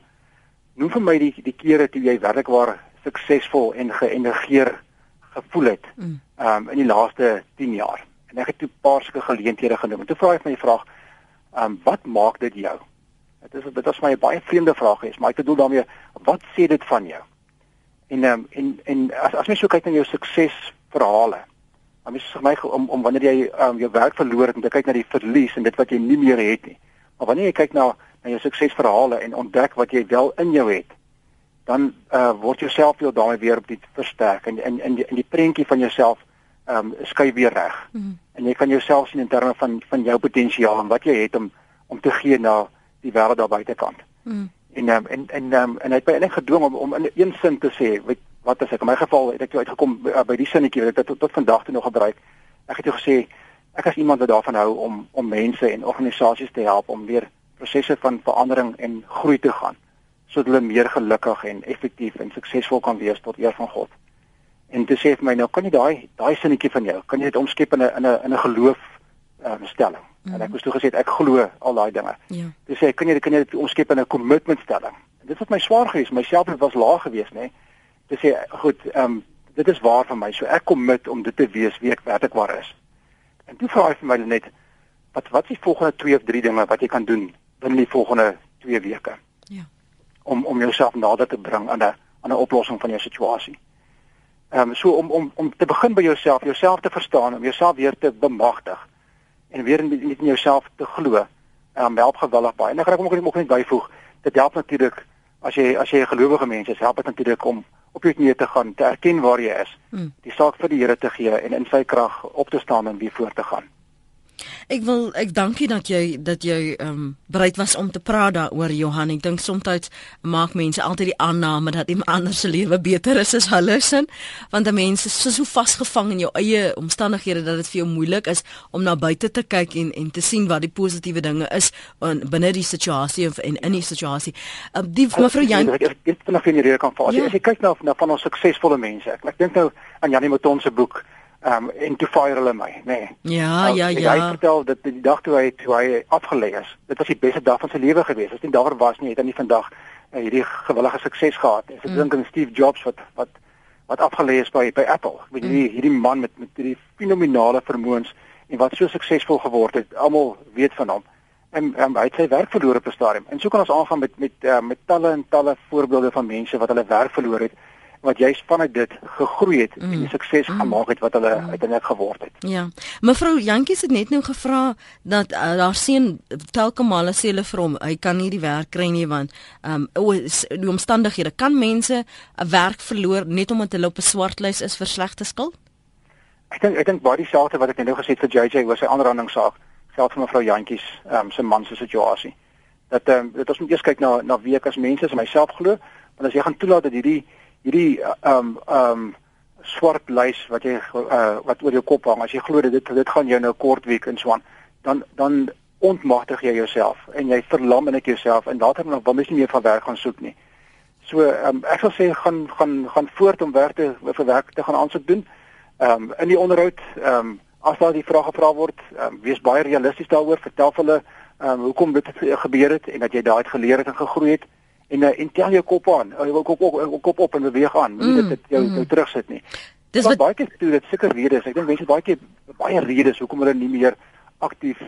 noem vir my die die kere toe jy werklikwaar suksesvol en geënergeer gevoel het mm. um, in die laaste 10 jaar. En ek het toe 'n paar sulke geleenthede genoem. En toe vra hy my die vraag, um, wat maak dit jou? Dit is dit was my 'n baie vreemde vraag is, maar ek bedoel daarmee, wat sê dit van jou? En um, en en as as mens so kyk na jou suksesverhale, Maar mens vir my om om wanneer jy um, jou werk verloor het om te kyk na die verlies en dit wat jy nie meer het nie. Maar wanneer jy kyk na na jou suksesverhale en ontdek wat jy wel in jou het, dan uh word jou selfbeeld daarmee weer op die versterk en in in die, in die prentjie van jouself um skuif weer reg. Mm -hmm. En jy kan jouself sien in terme van van jou potensiaal en wat jy het om om te gee na die wêreld daar buitekant. Mm -hmm. En um, en en um, en hy het my eintlik gedwing om om in een sin te sê, weet wat as ek in my geval het ek toe uitgekom by, uh, by die sinnetjie wat ek tot, tot vandag toe nog gebruik. Ek het jou gesê ek is iemand wat daarvan hou om om mense en organisasies te help om weer prosesse van verandering en groei te gaan sodat hulle meer gelukkig en effektief en suksesvol kan wees tot eer van God. En te sê vir my nou kan jy daai daai sinnetjie van jou, kan jy dit omskep in 'n in 'n in 'n geloof um, stelling. Mm -hmm. En ek moes toe gesê ek glo al daai dinge. Ja. Dis sê kan jy kan jy dit omskep in 'n commitment stelling. En dit het my swaar gewees, my selfbeeld was laag geweest, nê. Nee. Dis sê goed, ehm um, dit is waar vir my. So ek commit om dit te wees wie ek werklik waar is. En toe vra hy vir my net wat wat is die volgende 2 of 3 dinge wat jy kan doen binne die volgende 2 weke? Ja. Om om jouself nader te bring aan 'n aan 'n oplossing van jou situasie. Ehm um, so om om om te begin by jouself, jouself te verstaan, om jouself weer te bemagtig en weer in, in jouself te glo. Ehm um, help gewillig baie. En ek gaan ook net byvoeg, dit help natuurlik as jy as jy 'n gelowige mens is, help dit natuurlik om op jou knieë te gaan, te erken waar jy is, hmm. die saak vir die Here te gee en in sy krag op te staan en weer voort te gaan. Ek wil ek dankie dat jy dat jy ehm um, bereid was om te praat daaroor Johan. Ek dink soms maak mense altyd die aanname dat iemand anders se lewe beter is as hulle se, want 'n mens is so, vasgevang in jou eie omstandighede dat dit vir jou moeilik is om na buite te kyk en en te sien wat die positiewe dinge is binne die situasie of in in die situasie. Um, die mevrou Jan ek het vanaand in die rede kan vat. Ja. As jy kyk na, na van ons suksesvolle mense, ek, ek dink nou aan Janie Mouton se boek Ehm um, en toe fire hulle my, nê. Nee. Ja, ja, ja. Hy vertel dat die dag toe hy toe hy afgelê is, dit was die beste dag van sy lewe gewees. As hy daar was nie, het hy nie vandag uh, hierdie gewillige sukses gehad nie. Ek mm. dink aan Steve Jobs wat wat wat afgelê is by by Apple. Ek weet mm. hierdie hierdie man met met hierdie fenominale vermoëns en wat so suksesvol geword het. Almal weet van hom. En, en hy het sy werk verloor op 'n stadium. En so kan ons aangaan met met uh, met talle en talle voorbeelde van mense wat hulle werk verloor het wat juist vanuit dit gegroei het mm. en die sukses mm. gemaak het wat hulle mm. uiteindelik geword het. Ja. Mevrou Jantjies het net nou gevra dat uh, daar sien telke male sê hulle vir hom hy kan nie die werk kry nie want ehm um, die omstandighede kan mense 'n werk verloor net omdat hulle op 'n swartlys is vir slegte skuld? Ek dink ek dink baie dieselfde wat ek nou gesê het vir JJ was sy aanrandingssaak selfs vir mevrou Jantjies ehm um, se man se situasie. Dat ehm um, dit ons moet eers kyk na na wie ek as mense as myself glo want as jy gaan toelaat dat hierdie hierdie ehm um, ehm um, swart lys wat jy uh, wat oor jou kop hang as jy glo dit dit gaan jou nou kort week in swaan dan dan ontmagtig jy jouself en jy verlam net jouself en later nog wil mens nie meer van werk gaan soek nie. So ehm um, ek sal sê gaan gaan gaan voort om werk te vir werk te gaan aansoek doen. Ehm um, in die onderhoud ehm um, as daar die vrae gevra word, um, wees baie realisties daaroor, vertel hulle ehm um, hoekom dit gebeur het en dat jy daai het geleer het en gegroei het en uh, en tel jou kop aan. Jy wil kop op kop op en beweeg aan. Moenie mm, dit jou mm. jou terugsit nie. Dis wat baie keer doen dit seker redes. Ek dink mense baie keer baie redes hoekom hulle nie meer aktief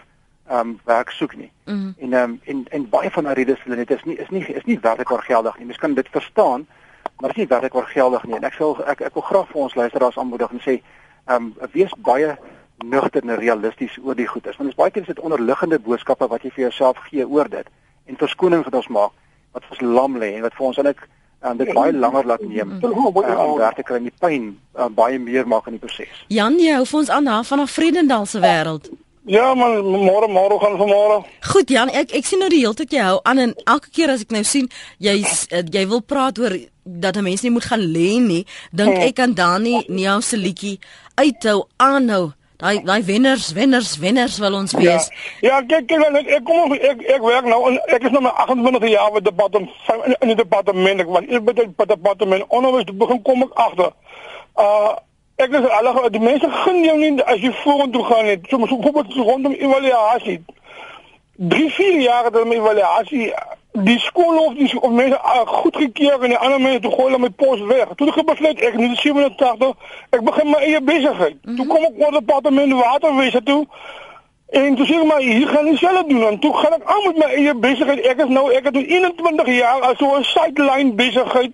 ehm um, werk soek nie. Mm. En ehm um, en en baie van daai redes hulle net is nie is nie is nie werklik waar geldig nie. Mens kan dit verstaan, maar dit is nie werklik waar geldig nie. En ek sê ek ek wil graag vir ons luisteraars aanmoedig en sê ehm um, wees baie nugter en realisties oor die goedes. Want dit is baie keer is dit onderliggende boodskappe wat jy vir jouself gee oor dit en verskoning wat ons maak wat vir ons lam lê en wat vir ons eintlik um, dit baie langer laat neem um, om werk te kry en die pyn um, baie meer maak in die proses. Jan, jy hou vir ons aan daar van 'n Vredendal se wêreld. Ja man, môre môre gaan vir môre. Goed Jan, ek ek sien nou die hele tyd jy hou aan en elke keer as ek nou sien jy uh, jy wil praat oor dat 'n mens nie moet gaan lê nie, dink ja. ek aan Dani Niau se liedjie uithou aanhou Daai daai wenners, wenners, wenners wil ons ja. wees. Ja, ja kyk kyk ek ek kom ek ek werk nou ek is nou my 28 jaar by departement in, in die departement ek want by die departement onderwys begin kom ek agter. Uh ek is al die mense gun jou nie as jy vorentoe gaan net. So so kom ek rondom evaluasie. 3 4 jaar dat my evaluasie die skool of die of mense uh, goed gekeer en die ander mense toe gooi hulle my pos weg. Toe ek besluit ek in 87 ek begin my eie besigheid. Mm -hmm. Toe kom ek oor die departement waterwese toe. En toe sê ek maar hier gaan ek self doen en toe gaan ek aan met my eie besigheid. Ek is nou ek het 21 jaar as so 'n sideline besigheid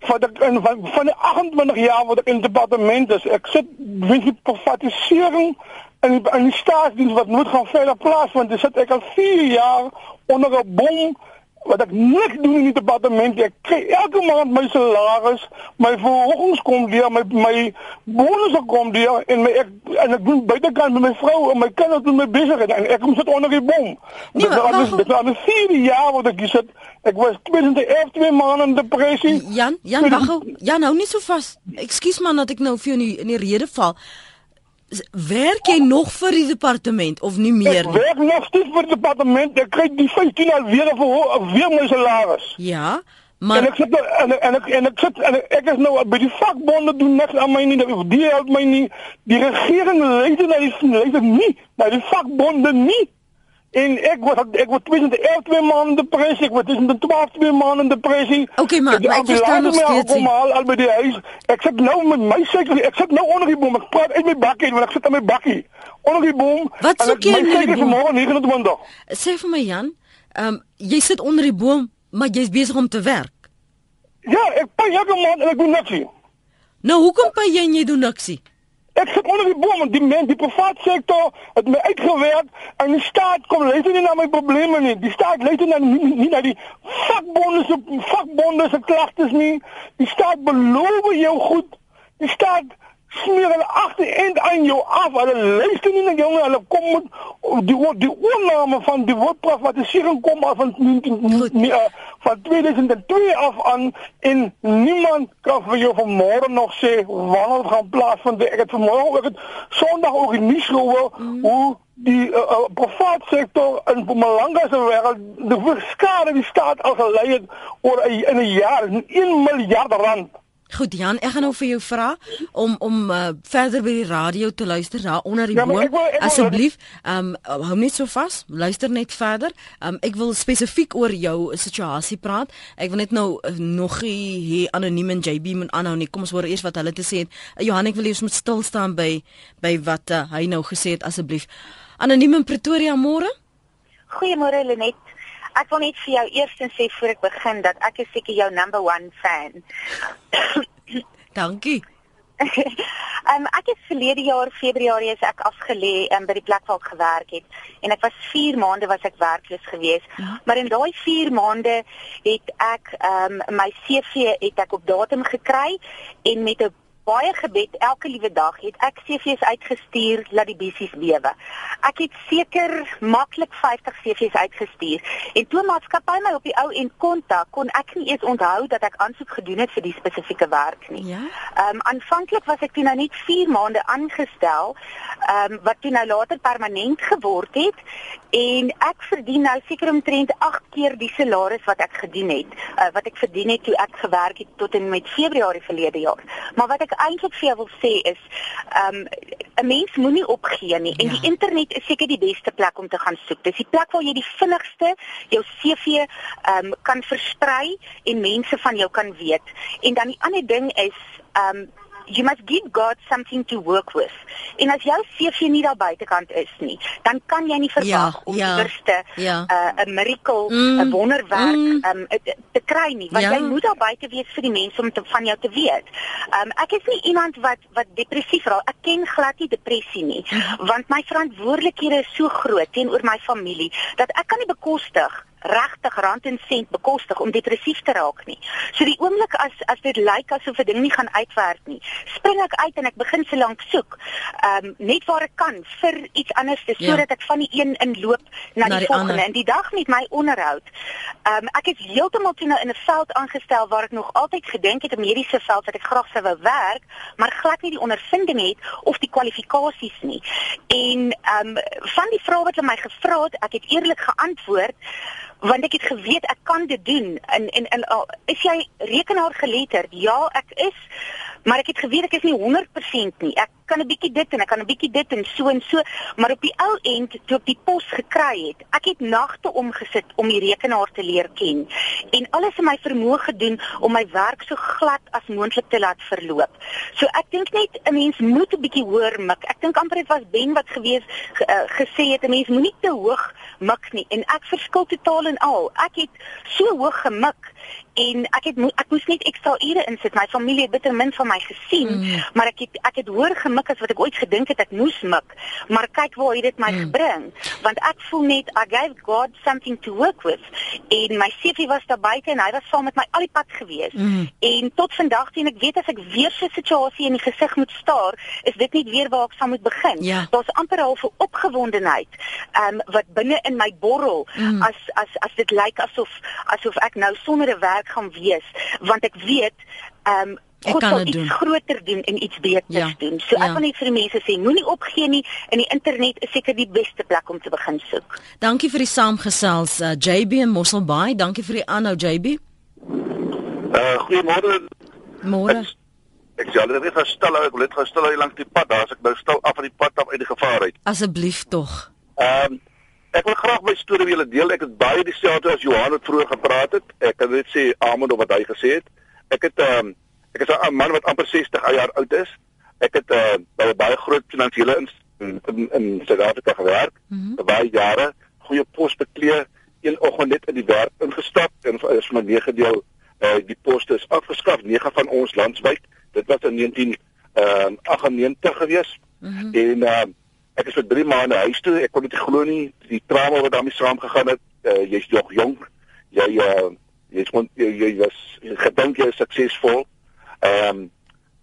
van die van, van die 28 jaar wat ek in die departement is. Ek sit weet jy privatisering en en die staatsdiens wat moet gaan verder plaas want dit sit ek al 4 jaar onder 'n bom wat ek niks doen in die departement ek kry elke maand my salaris my verhogings kom weer my my bonusse kom weer en my ek en ek doen buitekant met my vrou en my kinders doen my besigheid en ek kom sit onder die bom. Nee, dit was dit was 'n vier jaar wat ek gesit ek was 2011 twee maande in depressie. Jan Jan wag Jan hou nie so vas. Ekskuus man dat ek nou vir jou in die, in die rede val Werk jy nog vir die departement of nie meer Ek nie? werk nog steeds vir die departement. Ek kry die 15 al weer vir weer my salaris. Ja, en maar ek sit nou- en ek- en ek en ek sit en ek, ek is nou by die vakbonde doen niks aan my nie. Die help my nie. Die regering luister na die luister nie na die vakbonde nie. En ek was ek was 2011 twee maande depressie, ek was 2012 twee maande depressie. Okay, het maar ek verstaan nog steeds kom nie. haal al by die huis. Ek sit nou met my suiker, ek sit nou onder die boom. Ek praat uit my bakkie want ek sit aan my bakkie. Onder die boom. Wat soek ek- jy onder die boom? Môre 29. sê vir my Jan, ehm um, jy sit onder die boom, maar jy's besig om te werk. Ja, ek pay elke maand en ek doen niks nie. Nou hoekom by jy en jy doen niksie? Ek sit onder die boom want die men, die private sektor het my uitgewerk en die staat kom luister nie na my probleme nie. Die staat luister na nie, nie na die vakbonde se vakbonde se klagtes nie. Die staat beloof jou goed. Die staat smeer hulle agter en aan jou af. Hulle luister nie na jou nie. Hulle kom met die wo- die oorname van die woordprivatisering kom af van Goed. nie, uh, van 2002 af aan en niemand kan vir jou vanmôre nog sê wanneer dit gaan plaasvind. Ek het vanmôre ook het Sondag ook in nuus gehoor Mhm. hoe die uh, uh, private sektor in Mpumalanga se wêreld die skade die staat al gelei het oor 'n in 'n jaar 1 miljard rand. Goed Jan, ek gaan nou vir jou vra om om uh, verder by die radio te luister daar onder die Ja, boom. Asseblief, ehm um, hou net so vas, luister net verder. Ehm um, ek wil spesifiek oor jou situasie praat. Ek wil net nou uh, nog hier anoniem en JB moet aanhou nie. Kom ons hoor eers wat hulle te sê het. Uh, Johan, ek wil hê ons moet stil staan by by wat uh, hy nou gesê het asseblief. Anoniem in Pretoria môre? Goeiemôre Lenet. Ek wil net vir jou eerstens sê voor ek begin dat ek is seker jou number 1 fan. *coughs* Dankie. *laughs* um, ek het verlede jaar Februarie is ek afgelê um, by die plek waar ek gewerk het en ek was 4 maande was ek werkloos geweest. Ja. Maar in daai 4 maande het ek um, my CV het ek op datum gekry en met 'n baie gebed elke liewe dag het ek CV's uitgestuur laat die besies bewe. Ek het seker maklik 50 CV's uitgestuur en toe maatskappy my op die ou end kontak, kon ek nie eens onthou dat ek aansoek gedoen het vir die spesifieke werk nie. Ja. Ehm um, aanvanklik was ek toe nou net 4 maande aangestel, ehm um, wat toe nou later permanent geword het en ek verdien nou seker omtrent 8 keer die salaris wat ek gedien het, uh, wat ek verdien het toe ek gewerk het tot en met Februarie verlede jaar. Maar wat ek eintlik vir jou wil sê is, ehm um, 'n mens moenie opgee nie en Ja. die internet is seker die beste plek om te gaan soek. Dis die plek waar jy die vinnigste jou CV ehm um, kan versprei en mense van jou kan weet. En dan die ander ding is ehm um, you must give God something to work with. En as jou CV nie daar buitekant is nie, dan kan jy nie verwag Ja, om ja, iewers 'n ja. 'n miracle, 'n Mm, wonderwerk mm. um, te kry nie, want Ja. jy moet daar buite wees vir die mense om te, van jou te weet. Um ek is nie iemand wat wat depressief raak. Ek ken glad nie depressie nie, Mhm. want my verantwoordelikhede is so groot teenoor my familie dat ek kan nie bekostig regtig rand en sent bekostig om depressief te raak nie. So die oomblik as as dit lyk asof 'n ding nie gaan uitwerk nie, spring ek uit en ek begin se lank soek. Ehm um, net waar ek kan vir iets anders te Ja. sodat ek van die een inloop na, Na die, die volgende. ander. En die dag met my onderhoud. Ehm um, ek is heeltemal toe nou in 'n veld aangestel waar ek nog altyd gedink het 'n mediese veld wat ek graag sou wou werk, maar glad nie die ondervinding het of die kwalifikasies nie. En ehm um, van die vrae wat hulle my gevra het, ek het eerlik geantwoord want ek het geweet ek kan dit doen. En en, en al is jy rekenaar geletterd ja ek is maar ek het geweet ek is nie 100% nie. Ek kan 'n bietjie dit en ek kan 'n bietjie dit en so en so maar op die ou end toe ek die pos gekry het ek het nagte omgesit om die rekenaar te leer ken en alles in my vermoë gedoen om my werk so glad as moontlik te laat verloop. So ek dink net 'n mens moet 'n bietjie hoër mik. Ek dink amper dit was Ben wat gewees ge, uh, gesê het 'n mens moenie te hoog mik nie en ek verskil totaal en al. Ek het so hoog gemik en ek het mo ek moes net ekstra ure insit. My familie het bitter min van my gesien Mm. maar ek het ek het hoër gemik as wat ek ooit gedink het ek moes mik maar kyk waar het dit my Mm. gebring want ek voel net I gave God something to work with en my CV was daar buite en hy was saam met my al die pad gewees Mm. en tot vandag toe en ek weet as ek weer so 'n situasie in die gesig moet staar is dit nie weer waar ek sal moet begin Ja. daar's amper al 'n opgewondenheid um, wat binne in my borrel Mm. as as as dit lyk asof asof ek nou sonder 'n werk gaan wees want ek weet ehm um, God kan sal dit iets doen. groter doen en iets beters Ja, doen. So ja. ek wil net vir die mense sê, moenie opgee nie. En die internet is seker die beste plek om te begin soek. Dankie vir die saamgesels uh, JB en Mosselbaai. Dankie vir die aanhou JB. Uh goeiemôre. Môre. Ek, ek sê hulle het gestel, ek wil net gestel hier langs die pad. Daar's ek nou stil af van die pad af uit die gevaar uit. Asseblief tog. Ehm um, ek wil graag my storie met julle deel. Ek het baie dieselfde as Johan het vroeër gepraat het. Ek kan net sê amen op wat hy gesê het. Ek het ehm um, ek is 'n man wat amper 60 jaar oud is. Ek het uh, by 'n baie groot finansiële in in, in, Suid-Afrika gewerk. Mm -hmm. Baie jare, goeie pos beklee, een oggend net in die werk ingestap en is my meegedeel uh, die poste is afgeskaf, nege van ons landwyd. Dit was in 19 ehm uh, 98 gewees. Mm -hmm. En uh, ek is vir 3 maande huis toe. Ek kon dit glo nie die trauma wat daarmee saamgegaan het. Uh, jy's nog jonk. Jy uh, jy's jy, jy was gedink jy is suksesvol. Ehm um,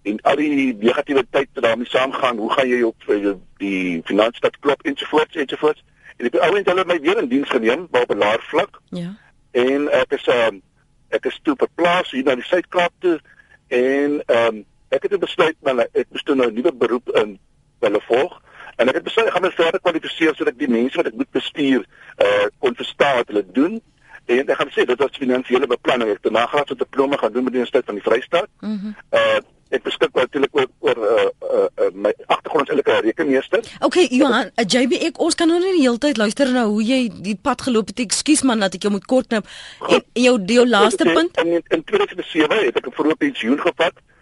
en al die negativiteit wat daarmee saamgaan, hoe gaan jy op uh, die finansstad klop ensovoorts ensovoorts. En ek ouens hulle het my weer in diens geneem op 'n laer vlak Ja. en ek is ehm ek is toe verplaas hier na die Suid-Kaap toe en ehm um, ek het besluit maar ek moes toe nou 'n nuwe beroep in hulle volg en ek het besluit ek gaan my verder kwalifiseer sodat ek die mense wat ek moet bestuur uh kon verstaan wat hulle doen en ek gaan sê dit was finansiële beplanning ek het 'n nagraadse diploma gaan doen by die Universiteit van die Vrystaat. Mm uh ek beskik natuurlik oor oor uh, uh, uh my agtergrond as 'n rekenmeester. Okay, Johan, uh, JB ek ons kan nou nie die hele tyd luister na hoe jy die pad geloop het. Ekskuus man dat ek jou moet kortknip. En, jou jou laaste punt? In, in 2007 het ek 'n vroeë pensioen gevat. Uh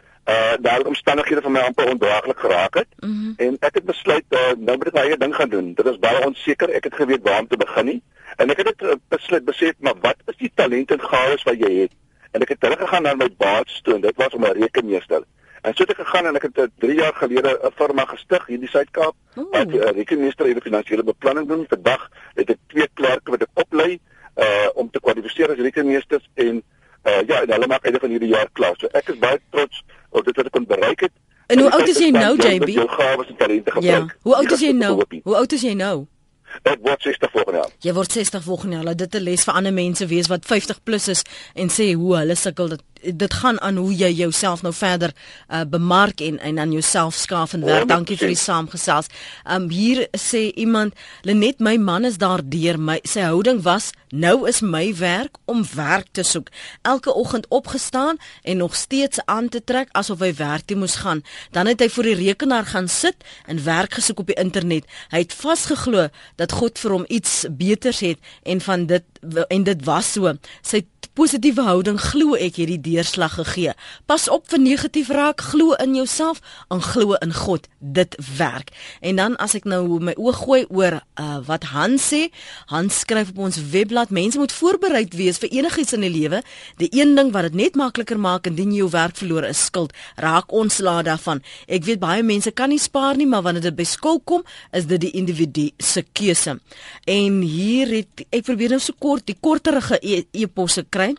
daar omstandighede van my amper ondraaglik geraak het. Mm -hmm. En ek het besluit uh, nou moet ek my eie ding gaan doen. Dit is baie onseker. Ek het geweet waar om te begin nie. En ek het dit uh, besluit besef maar wat is die talent en gawes wat jy het? En ek het teruggegaan na my baas toe en dit was om 'n rekenmeester. En so het ek gegaan en ek het uh, 3 jaar gelede 'n firma gestig hier in die Suid-Kaap Oeh. wat 'n uh, rekenmeester en finansiële beplanning doen. Vandag het ek twee klerke wat ek oplei uh om te kwalifiseer as rekenmeesters en uh ja, en hulle maak einde van hierdie jaar klaar. So ek is baie trots op dit wat ek kon bereik het. En hoe oud is jy dat nou, JB? Jou gawes en talente Ja. gebruik. Hoe oud is jy nou? Hoe oud is jy nou? Ek word 60 volgende jaar. Jy word 60 volgende jaar. Laat dit 'n les vir ander mense wees wat 50 plus is en sê hoe hulle sukkel. Dit dit gaan aan hoe jy jouself nou verder uh, bemark en en aan jouself skaaf en werk. Dankie vir die saamgesels. Um hier sê iemand, Lenet, my man is daardeur. My sy houding was nou is my werk om werk te soek. Elke oggend opgestaan en nog steeds aan te trek asof hy werk toe moes gaan. Dan het hy voor die rekenaar gaan sit en werk gesoek op die internet. Hy het vasgeglo dat God vir hom iets beters het en van dit en dit was so. Sy positiewe houding glo ek het die deurslag gegee. Pas op vir negatief raak, glo in jouself en glo in God. Dit werk. En dan as ek nou my oog gooi oor uh, wat Hans sê, Hans skryf op ons webblad, mense moet voorbereid wees vir enigiets in die lewe. Die een ding wat dit net makliker maak indien jy jou werk verloor is skuld. Raak ontslae daarvan. Ek weet baie mense kan nie spaar nie, maar wanneer dit by skuld kom, is dit die individu se keuse. En hier het ek probeer nou so kort die korterige e- e-posse kry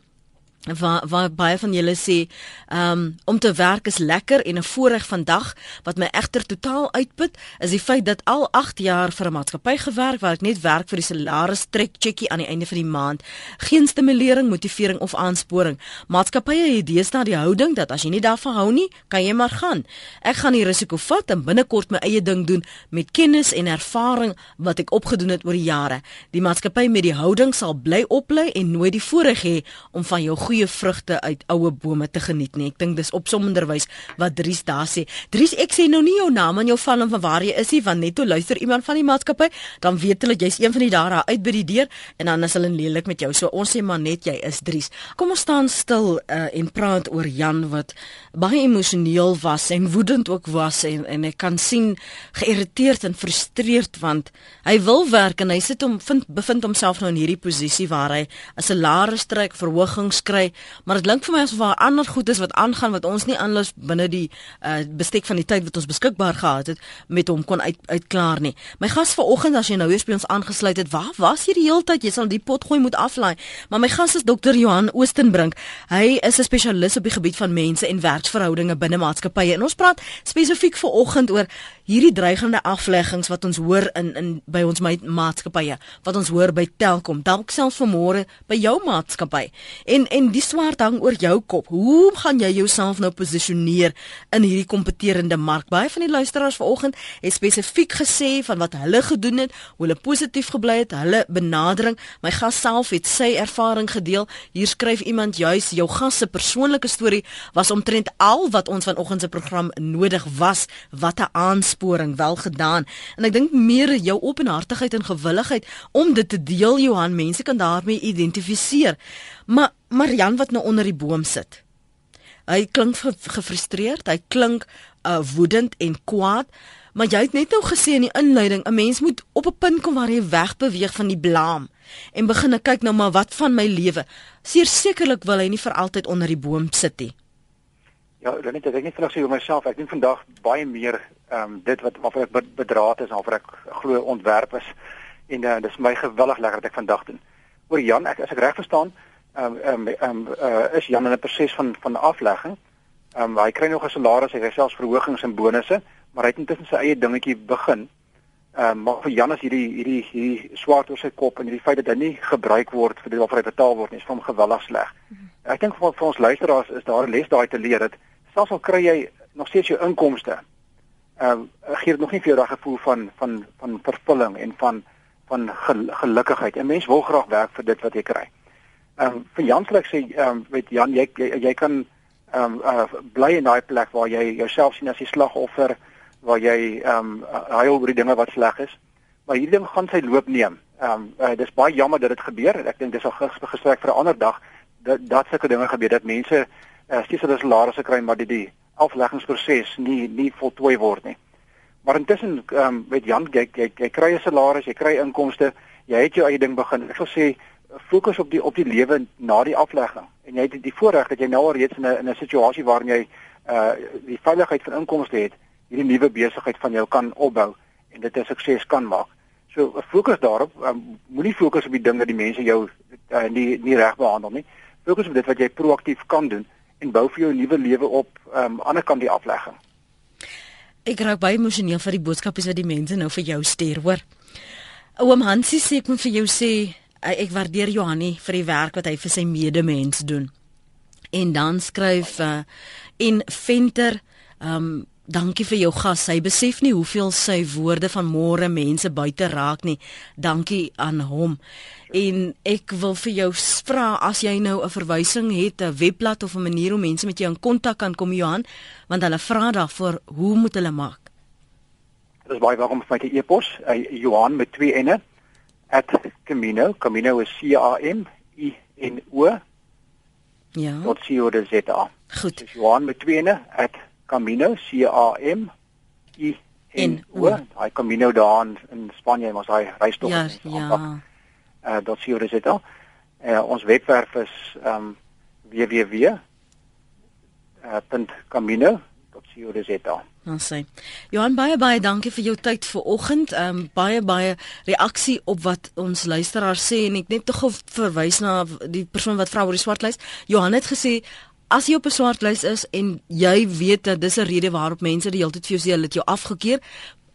waar waar baie van julle sê um, om te werk is lekker en 'n voorreg vandag. Wat my egter totaal uitput is die feit dat al 8 jaar vir 'n maatskappy gewerk waar ek net werk vir die salaris trek checkie aan die einde van die maand. Geen stimulering motivering of aansporing. Maatskappye het deesdae die houding dat as jy nie daarvan hou nie kan jy maar gaan. Ek gaan die risiko vat en binnekort my eie ding doen met kennis en ervaring wat ek opgedoen het oor die jare. Die maatskappy met die houding sal bly oplei en nooit die voorreg hê om van jou goeie vrugte uit oue bome te geniet nie. Ek dink dis opsommenderwys wat Dries daar sê. Dries, ek sê nou nie jou naam en jou van en van waar jy is nie, want net toe luister iemand van die maatskappy, dan weet hulle jy's een van die daar daar uit by die deur en dan is hulle lelik met jou. So ons sê maar net jy is Dries. Kom ons staan stil uh, en praat oor Jan wat baie emosioneel was en woedend ook was en en ek kan sien geïrriteerd en frustreerd want hy wil werk en hy sit hom vind bevind homself nou in hierdie posisie waar hy 'n salaris trek, verhogings kry, maar dit klink vir my asof daar ander goed is wat aangaan wat ons nie aanlus binne die uh, bestek van die tyd wat ons beskikbaar gehad het met hom kon uit uitklaar nie. My gas vanoggend as jy nou weer by ons aangesluit het, waar was jy die hele tyd? Jy sal die pot gooi moet aflaai. Maar my gas is dokter Johan Oostenbrink. Hy is 'n spesialis op die gebied van mense en werksverhoudinge binne maatskappye. En ons praat spesifiek vanoggend oor hierdie dreigende afleggings wat ons hoor in in by ons maatskappye, wat ons hoor by Telkom, dalk selfs vanmôre by jou maatskappy. En en die swart hang oor jou kop. Hoe gaan jy jouself nou posisioneer in hierdie kompeterende mark? Baie van die luisteraars vanoggend het spesifiek gesê van wat hulle gedoen het, hoe hulle positief gebly het, hulle benadering. My gas self het sy ervaring gedeel. Hier skryf iemand juis jou gas se persoonlike storie was omtrent al wat ons vanoggend se program nodig was. Wat 'n aansporing, wel gedaan. En ek dink meer jou openhartigheid en gewilligheid om dit te deel, Johan, mense kan daarmee identifiseer. Maar Marian wat nou onder die boom sit. Hy klink gefrustreerd, hy klink uh, woedend en kwaad. Maar jy het net nou gesê in die inleiding, 'n mens moet op 'n punt kom waar jy wegbeweeg van die blame en begin kyk nou maar wat van my lewe. Sekerlik wil hy nie vir altyd onder die boom sit nie. Ja, dan net ek net vinnig sê oor myself. Ek dink vandag baie meer ehm um, dit wat waarvoor ek bedraad is, waarvoor ek glo ontwerp is en uh, dis my gewillig lekker dat ek vandag doen. Oor Jan, ek as ek reg verstaan, ehm um, ehm um, um, uh, is Jan in 'n proses van van aflegging. Ehm um, hy kry nog 'n salaris, hy kry selfs verhogings en bonusse, maar hy het intussen sy eie dingetjie begin. Ehm um, maar vir Jan is hierdie hierdie hierdie swaard oor sy kop en hierdie feit dat hy nie gebruik word vir dit waarvoor hy betaal word nie, is vir hom gewillig sleg. Ek dink vir, vir ons luisteraars is daar 'n les daai te leer dat selfs al kry jy nog steeds jou inkomste, uh, gee dit nog nie vir jou daai gevoel van van van vervulling en van van gel gelukkigheid. 'n Mens wil graag werk vir dit wat jy kry. Ehm um, vir Jan sê ek sê ehm um, weet Jan jy jy, jy kan ehm um, uh, bly in daai plek waar jy jouself sien as die slagoffer waar jy ehm um, huil oor die dinge wat sleg is. Maar hierdie ding gaan sy loop neem. Ehm um, uh, dis baie jammer dat dit gebeur. Ek dink dis al gesprek vir 'n ander dag dat dat sulke dinge gebeur dat mense uh, steeds hulle salarisse kry maar die die afleggingsproses nie nie voltooi word nie. Maar intussen ehm um, weet Jan jy, jy jy kry 'n salaris, jy kry inkomste, jy het jou eie ding begin. Ek wil sê fokus op die op die lewe na die aflegging. En jy het die voorreg dat jy nou al reeds in 'n in 'n situasie waarin jy uh die veiligheid van inkomste het hierdie nuwe besigheid van jou kan opbou en dit 'n sukses kan maak. So fokus daarop, um, moenie fokus op die dinge die mense jou uh, nie nie reg behandel nie. Fokus op dit wat jy proaktief kan doen en bou vir jou nuwe lewe op um, aan die ander kant die aflegging. Ek raak baie emosioneel vir die boodskappe wat die mense nou vir jou stuur, hoor. Oom Hansie sê ek moet vir jou sê ek waardeer Johanni vir die werk wat hy vir sy medemens doen. En dan skryf uh, en Venter um Dankie vir jou gas. Hy besef nie hoeveel sy woorde van môre mense buite raak nie. Dankie aan hom. En ek wil vir jou vra as jy nou 'n verwysing het, 'n webblad of 'n manier om mense met jou in kontak kan kom Johan, want hulle vra daarvoor, hoe moet hulle maak? Dit is baie welkom vir my te e-pos, uh, Johan met twee nne @camino. Camino is C A M I N O. Ja. Dit? Goed. Dis Johan met twee nne Camino C A M I N O. Hy Camino daar in, in Spanje, maar hy reis tog ja, ja. Uh dat sien jy dit al. Uh ons webwerf is um www uh .camino .co.za. Dan sê Johan baie baie dankie vir jou tyd vanoggend. Ehm um, baie baie reaksie op wat ons luisteraars sê en ek net tog verwys na die persoon wat vra oor die swartlys. Johan het gesê as jy op 'n swartlys is en jy weet dat dis 'n rede waarop mense die hele tyd vir jou sê hulle het jou afgekeur,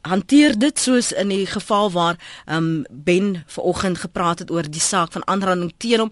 hanteer dit soos in die geval waar ehm um, Ben vanoggend gepraat het oor die saak van aanranding teen hom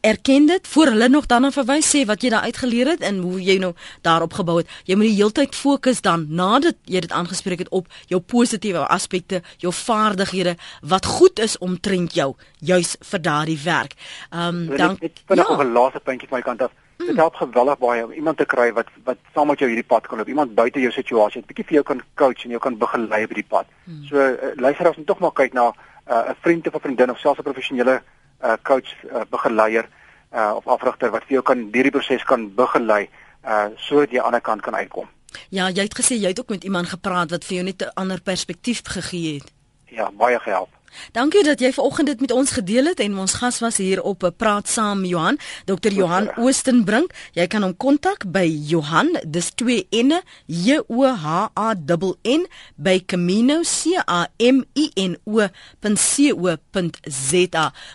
erken dit voor hulle nog dan verwys sê wat jy daar uitgeleer het en hoe jy nou daarop gebou het. Jy moet die heeltyd fokus dan nadat jy dit aangespreek het op jou positiewe aspekte, jou vaardighede wat goed is omtrent jou juis vir daardie werk. Ehm um, dan ek vind nog ja. 'n laaste puntjie van my kant af. Dit help geweldig baie om iemand te kry wat wat saam met jou hierdie pad kan loop. Iemand buite jou situasie, 'n bietjie vir jou kan coach en jou kan begelei op die pad. Hmm. So uh, luister as jy tog maar kyk na uh, 'n uh, vriend of 'n vriendin of selfs 'n professionele uh, coach, uh, begeleier uh, of afrigter wat vir jou kan hierdie proses kan begelei uh, sodat jy aan die ander kant kan uitkom. Ja, jy het gesê jy het ook met iemand gepraat wat vir jou net 'n ander perspektief gegee het. Ja, baie gehelp. Dankie dat jy vanoggend dit met ons gedeel het en ons gas was hier op 'n eh, praat saam Johan, Dr. Johan Oostenbrink. Jy kan hom kontak by Johan, dis 2 N J O H A N N by Camino C A M I N O.co.za.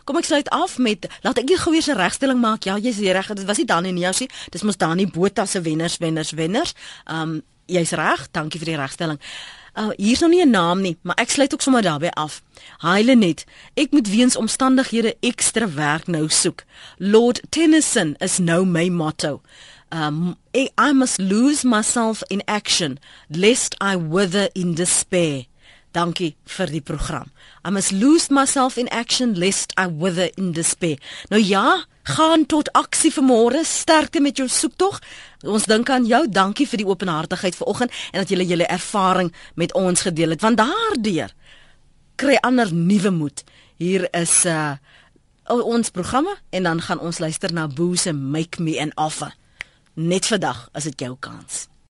Kom ek sluit af met laat ek gou weer 'n regstelling maak. Ja, jy's reg, dit was nie dan nie, sê, dis mos dan nie Botha se wenners, wenners, wenners. Um jy's reg, dankie vir die regstelling. Uh hier's nog nie 'n naam nie, maar ek sluit ook sommer daarbey af. Heilenet, ek moet weens omstandighede ekstra werk nou soek. Lord Tennyson is nou my motto. Um I must lose myself in action lest I wither in despair. Dankie vir die program. I must lose myself in action lest I wither in despair. Nou ja, gaan tot aksie vanmôre. Sterkte met jou soektog. Ons dink aan jou. Dankie vir die openhartigheid vanoggend en dat jy julle ervaring met ons gedeel het. Want daardeur kry ander nuwe moed. Hier is uh ons programme en dan gaan ons luister na Boo se Make Me an Offer. Net vandag as dit jou kans.